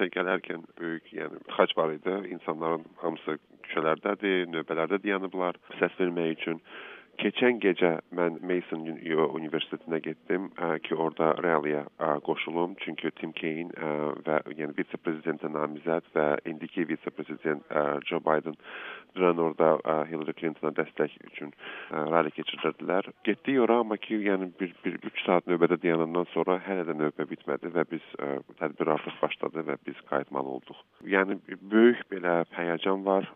işə gələrkən böyük, yəni tıxac var idi. İnsanların hamısı küçələrdədir, növbələrdə dayanıblar səs vermək üçün. Keçən gecə mən Mason Universitetinə getdim ki, orada ralliyə qoşulum. Çünki Tim Kaine və yəni vitse-prezidentə namizəd və indiki vitse-prezident Joe Biden dünən orada Hillary Clintona dəstək üçün ralli keçirirdilər. Getdik ora, amma ki, yəni bir, bir 3 saat növbədə dayanandan sonra hələ də növbə bitmədi və biz tədbir artıq başladı və biz qayıtmalı olduq. Yəni böyük belə həyəcan var.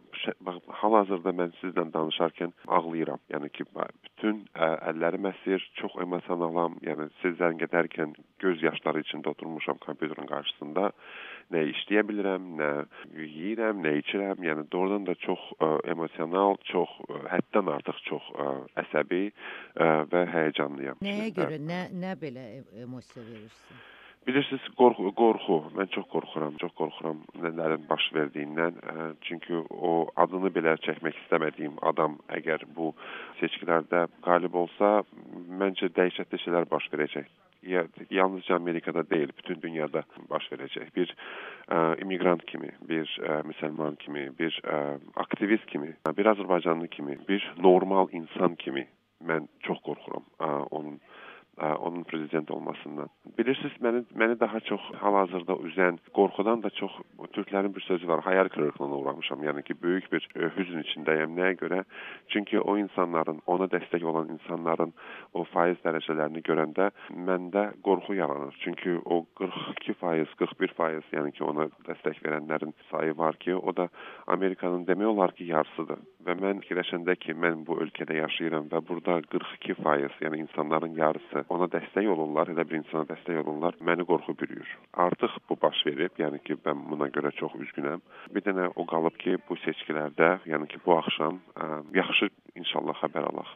Hal-hazırda mən sizlə danışarkən ağlayıram. Yəni ki, bütün ə, əllərim əsir, çox emosionalam. Yəni siz zəng edərkən göz yaşları içində oturmuşam kompüterin qarşısında. Nə işləyə bilirəm, nə yeyirəm, nə içirəm. Yəni doğrudan da çox ə, emosional, çox ə, həddən artıq çox ə, əsəbi ə, və həyəcanlıyam. Nəyə görə, nə nə belə emosiya verirsən? Bilirsiniz, qorxu, qorxu. Mən çox qorxuram, çox qorxuram nələrin baş verdiyindən. Çünki o adını belə çəkmək istəmədiyim adam əgər bu seçkilərdə qalib olsa, məncə dəhşətli şeylər baş verəcək. Ya, yalnızca Amerikada deyil, bütün dünyada baş verəcək. Bir ə, immiqrant kimi, bir ə, müsəlman kimi, bir ə, aktivist kimi, bir Azərbaycanlı kimi, bir normal insan kimi mən çox qorxuram ə, onun onun prezident olmasından. Bilirsiniz, məni məni daha çox hal-hazırda üzən qorxudan da çox türklərin bir sözü var, hayal qırıqlığına uğramışam. Yəni ki, böyük bir ə, hüzn içindəyəm. Nəyə görə? Çünki o insanların, ona dəstək olan insanların o faiz dərəcələrini görəndə məndə qorxu yaranır. Çünki o 42%, 41%, yəni ki, ona dəstək verənlərin sayı var ki, o da Amerikanın demək olar ki, yarısıdır. Və mən fikirləşəndə ki, mən bu ölkədə yaşayıram və burada 42%, yəni insanların yarısı ona dəstək olurlar, elə bir insana dəstək olurlar, məni qorxu bürüyür. Artıq bu baş verib, yəni ki, mən buna görə çox üzgünəm. Bir dənə o qalıb ki, bu seçkilərdə, yəni ki, bu axşam ə, yaxşı inşallah xəbər alaq.